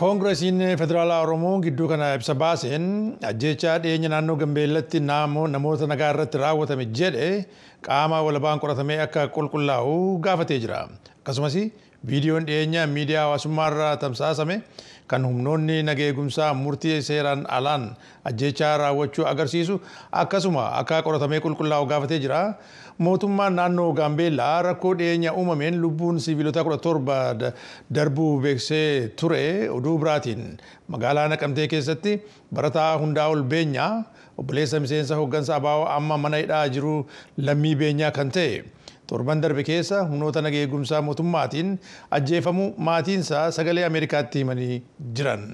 koongiresiin federaalaa oromoo gidduu kana ibsa baaseen ajjeechaa dhiyeenya naannoo gambeellatti namoota nagaa irratti raawwatame jedhe qaama walabaan qoratamee akka qulqullaa'u gaafatee jira. Akkasumas viidiyoon dhiyeenya miidiyaa hawaasummaa irraa tamsaasame kan humnoonni naga eegumsaa murtii seeraan alaan ajjeechaa raawwachuu agarsiisu. Akkasuma akka qoratamee qulqullaa'u gaafatee jira. mootummaan naannoo gaambeellaa rakkoo dhiyeenya uumameen lubbuun siviilota kudha torba darbuu beeksisee ture oduu biraatiin. Magaalaa naqamtee keessatti barataa hundaa ol beenyaa obboleessa miseensa hooggansa abaa'oo amma mana hidhaa jiru lammii beenyaa kan ta'e torban darbe keessa humnoota naga eegumsaa mootummaatiin ajjeefamuu maatiinsaa sagalee ameerikaatti himanii jiran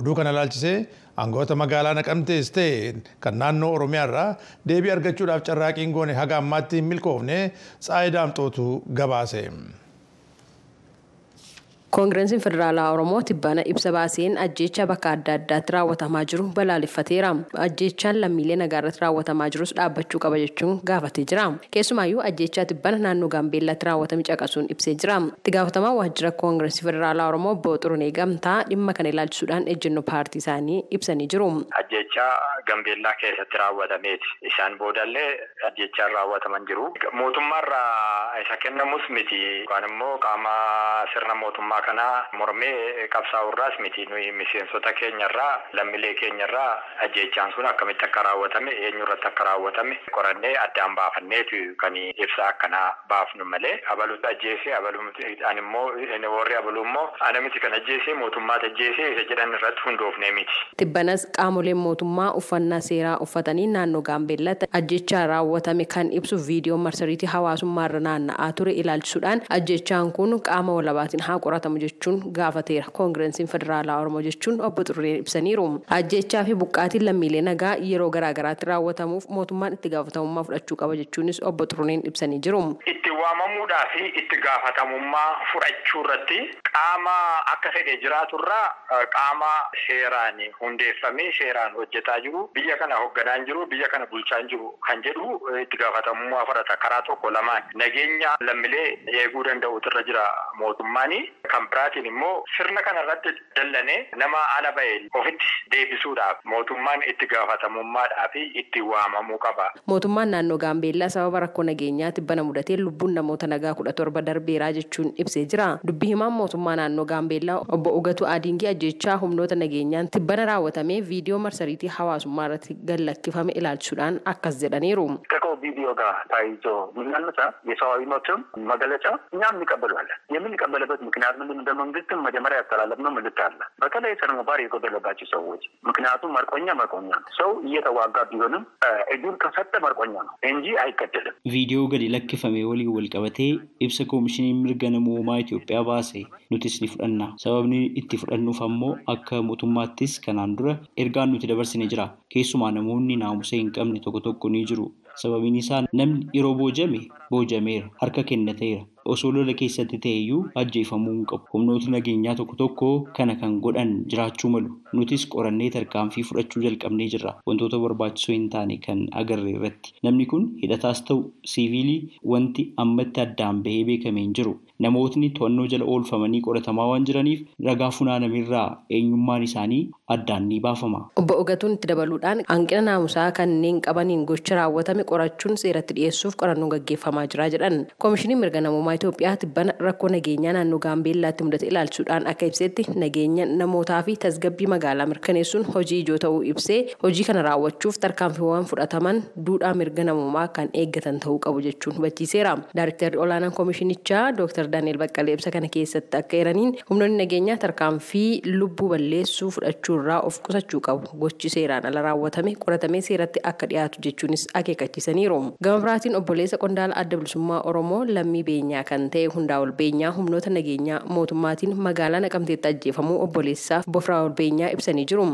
oduu kana ilaalchisee aangoota magaalaa naqamtees ta'e kan naannoo oromiyaa irraa deebii argachuudhaaf carraaqiin goone haga ammaatti hin milkoofne tsaayidaamxootu gabaase. Koongireesiin federaalaa oromoo tibbana ibsa baaseen ajjeechaa bakka adda addaatti raawwatamaa jiru balaaleffateera ajjeechaan lammiilee nagaa irratti raawwatamaa jirus dhaabbachuu qaba jechuun gaafatee jira keessumaayyuu ajjeechaa tibbana naannoo gaambeellaatti raawwatame caqasuun ibsee jira itti gaafatamaa waajjira koongireesii federaalaa oromoo obbo xurunee gamtaa dhimma kana ilaalchisuudhaan ejjennoo paartii isaanii ibsanii jiru. ajjeechaa gambeellaa keessatti raawwatameeti. Isaan boodallee ajjeechaan raawwataman jiru. Mootummaarraa isa kennamus miti. Yookaan immoo qaama sirna mootummaa kanaa mormee qabsaa'urraas miti nuyi miseensota keenyarraa lammiilee keenyarraa ajjeechaan sun akkamitti akka raawwatame eenyurratti akka raawwatame qorannee addaan baafanneetu kan ibsa akkanaa baafnu malee abaluutu ajjeese abaluudhaan immoo warri abaluu immoo ana miti kan ajjeese mootummaatu ajjeese isa jedhan irratti hundoofnee miti. Tibbanas qaamoleen mootummaa uffannaa seeraa uffatanii naannoo gaambeellatti ajjechaa raawwatame kan ibsu viidiyoo marsariitii hawaasummaarra naanna'aa ture ilaalchisuudhaan ajjechaan kun qaama walabaatiin haa qoratamu jechuun gaafateera koongireesiin federaalaa oromoo jechuun obbo Xuruneen ibsaniiru ajjechaa fi buqqaatiin lammiilee nagaa yeroo garaagaraatti raawwatamuuf mootummaan itti gaafatamummaa fudhachuu qaba jechuunis obbo Xuruneen ibsanii jiru. Itti waamamuudhaa fi itti gaafatamummaa fudhachuu irratti qaama akka fedhe jiraaturraa qaama seeraan hundeeffamee seeraan hojjetaa jiru biyya kana hoogganaan jiru biyya kana bulchaa jiru kan jedhu itti gaafatamummaa fudhata karaa tokko lamaan nageenya lammiilee eeguu danda'utu irra jira mootummaanii kan biraatiin immoo sirna kana irratti dallanee nama ala ba'e ofitti deebisuudhaaf mootummaan itti gaafatamummaadhaa fi itti waamamuu qaba. Mootummaan naannoo Gaambeellaa sababa rakkoo nageenyaatti bana mudatee lubbuun namoota nagaa kudha torba darbeeraa jechuun ibsee jira. Dubbii himaan mootummaa naannoo Gaambeellaa obbo Ugatu Adiingii ajjechaa humnoota nageenyaan tibbana raawwatamee viidiyoo marsariitii hawaasummaa irratti gallakkifame ilaalchisuudhaan akkas jedhaniiru. ቪዲዮ ጋር ተያይዞ የሚነሳ የሰብአዊ መብትም መገለጫ እኛም እንቀበለዋለን። የምንቀበልበት ምክንያት ምንድን እንደ መንግስትም መጀመሪያ ያስተላለፍነው መልዕክት አለ። በተለይ ስነ ምግባር የጎደለባቸው ሰዎች ምክንያቱም መርቆኛ መርቆኛ ነው። ሰው እየተዋጋ ቢሆንም እጁን ከሰጠ መርቆኛ ነው እንጂ አይገደልም። ቪዲዮ gadi lakkifame waliin wal qabatee ibsa koomishiniin mirga namoomaa Itoophiyaa baase nutis ni fudhanna. Sababni itti fudhannuuf ammoo akka mootummaattis kanaan dura ergaan nuti dabarsine jira. Keessumaa namoonni naamusa hin qabne tokko tokko ni jiru. Sababiin isaa namni yeroo boojame boojameera harka kennateera. Osoo lola keessatti ta'eyyuu ajjeefamuu hin qabu. Humnooti nageenyaa tokko tokko kana kan godhan jiraachuu malu. Nutis qorannee tarkaanfii fudhachuu jalqabnee jirra. Wantoota barbaachisoo hin taane kan agarre irratti. Namni kun hidhataas ta'u siiviilii wanti ammatti addaan bahee beekamee hin jiru. Namootni to'annoo jala oolfamanii qoratamaa waan jiraniif ragaa funaanamirraa eenyummaan isaanii addaan ni baafama. Obbo Ogatuun itti dabaluudhaan hanqina naamusaa kanneen qabaniin gocha raawwatame qorachuun seeratti dhiyeessuuf qorannoon gaggeeffamaa jira jedhan. Koomishiniin mirga namummaa Itoophiyaa tibbana rakkoo nageenyaa naannoo Gaambeellaatti mudate ilaalchuudhaan akka ibsetti nageenya namootaa fi tasgabbii magaalaa mirkaneessuun hojii ijoo ta'uu ibsee hojii kana raawwachuuf tarkaanfiiwwan fudhataman duudhaa mirga namummaa kan eeggatan ta'uu qabu jechuun hubachiiseera. Daariktarri olaanaan koomishinichaa Dr. Daani'el Baqqalee ibsa kana keessatti akka eeraniin humnoonni nageenyaa tarkaanfii lubbuu balleessuu fudhachuurraa of qusachuu qabu. Gochi seeraan ala raawwatame qoratamee seeratti akka dhiyaatu jechuunis akeekkachiisaniiru. Gama biraatiin obboleessa qondaala adda bilisummaa Oromoo lammii beenyaa kan ta'e hundaa ol beenyaa humnoota nageenyaa mootummaatiin magaalaa naqamteetti ajjeefamuu obboleessaaf bofraa ol beenyaa ibsanii jiru.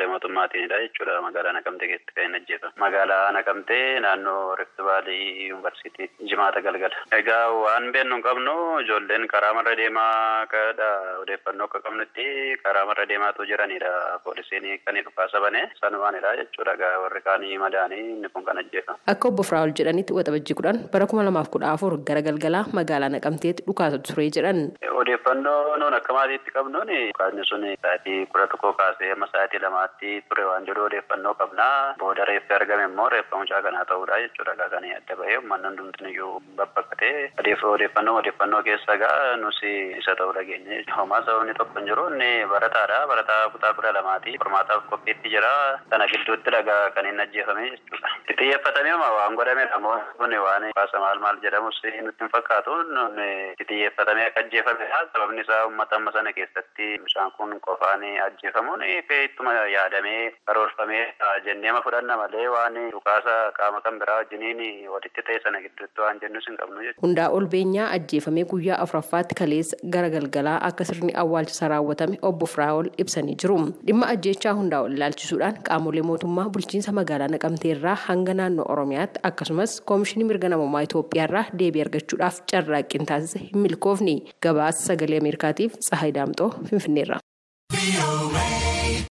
Qaamolee mootummaatiinidha jechuudha magaalaa naqamtee keessatti kan inni ajjeefame. Magaalaa naqamtee naannoo Rift Vaalii Yuunivarsiitii jimaata galgala. Egaa waan beennu hin qabnu ijoolleen karaa marra deemaa kadha odeeffannoo akka qabnutti karaa marra deemaatu jiranidha. Poolisiin kan dhukaasa bane sanumaanidha jechuudha. Warri kaanii madaanii inni kun kan ajjeefame. Akka obbo Firaa'ol jedhanitti waxabajjii kudhan bara kuma lamaaf kudha afur gara galgalaa magaalaa Naqamteetti dhukaasa ture jedhan. Odeeffannoo nuun akka maatiitti qabnuun dhukaasni sun sa'aatii kudha tokkoo kaasee amma sa'aatii lamaatti ture waan jedhu odeeffannoo qabnaa. Booda reeffi argame immoo reeffa mucaa kanaa ta'uudha jechuudha. Kan adda bahee uummanni hundumtiin iyyuu babbaqatee odeeffannoo odeeffannoo keessa gaa nus isa ta'uu dhageenye. Homaa sababni tokko hin jiru inni barataadha. Barataa kutaa kudha lamaati. Qormaataaf qophiitti jira. Sana gidduutti dhagaa kan inni ajjeefame jechuudha. Xiyyeeffatamee waan godhamedha moo kun waan kaasa maal maal jedhamus nutti hin fakkaatu. Xiyyeeffatamee akka ajjeefamedha. Sababni isaa uummata amma sana keessatti bishaan kun qofaan ajjeefamuun ittuma yaadamee karoorfamee jenneema fudhanna malee waan dhukaasa qaama kan biraa wajjiniin walitti ta'e sana gidduutti waan jennus hin qabnu. Hundaa ol beenyaa ajjeefamee guyyaa afuraffaatti kaleessa gara galgalaa akka sirni awwaalchisa raawwatame obbo Firaa'ol ibsanii jiru. Dhimma ajjeechaa hundaa ol ilaalchisuudhaan qaamolee mootummaa bulchiinsa magaalaa Naqamteerraa hanga naannoo Oromiyaatti akkasumas koomishinii mirga namummaa Itoophiyaarraa deebii argachuudhaaf carraaqqiin taasise hin milkoofne gabaasa sagalee Ameerikaatiif Tsahaay Daamxoo Finfinneerra.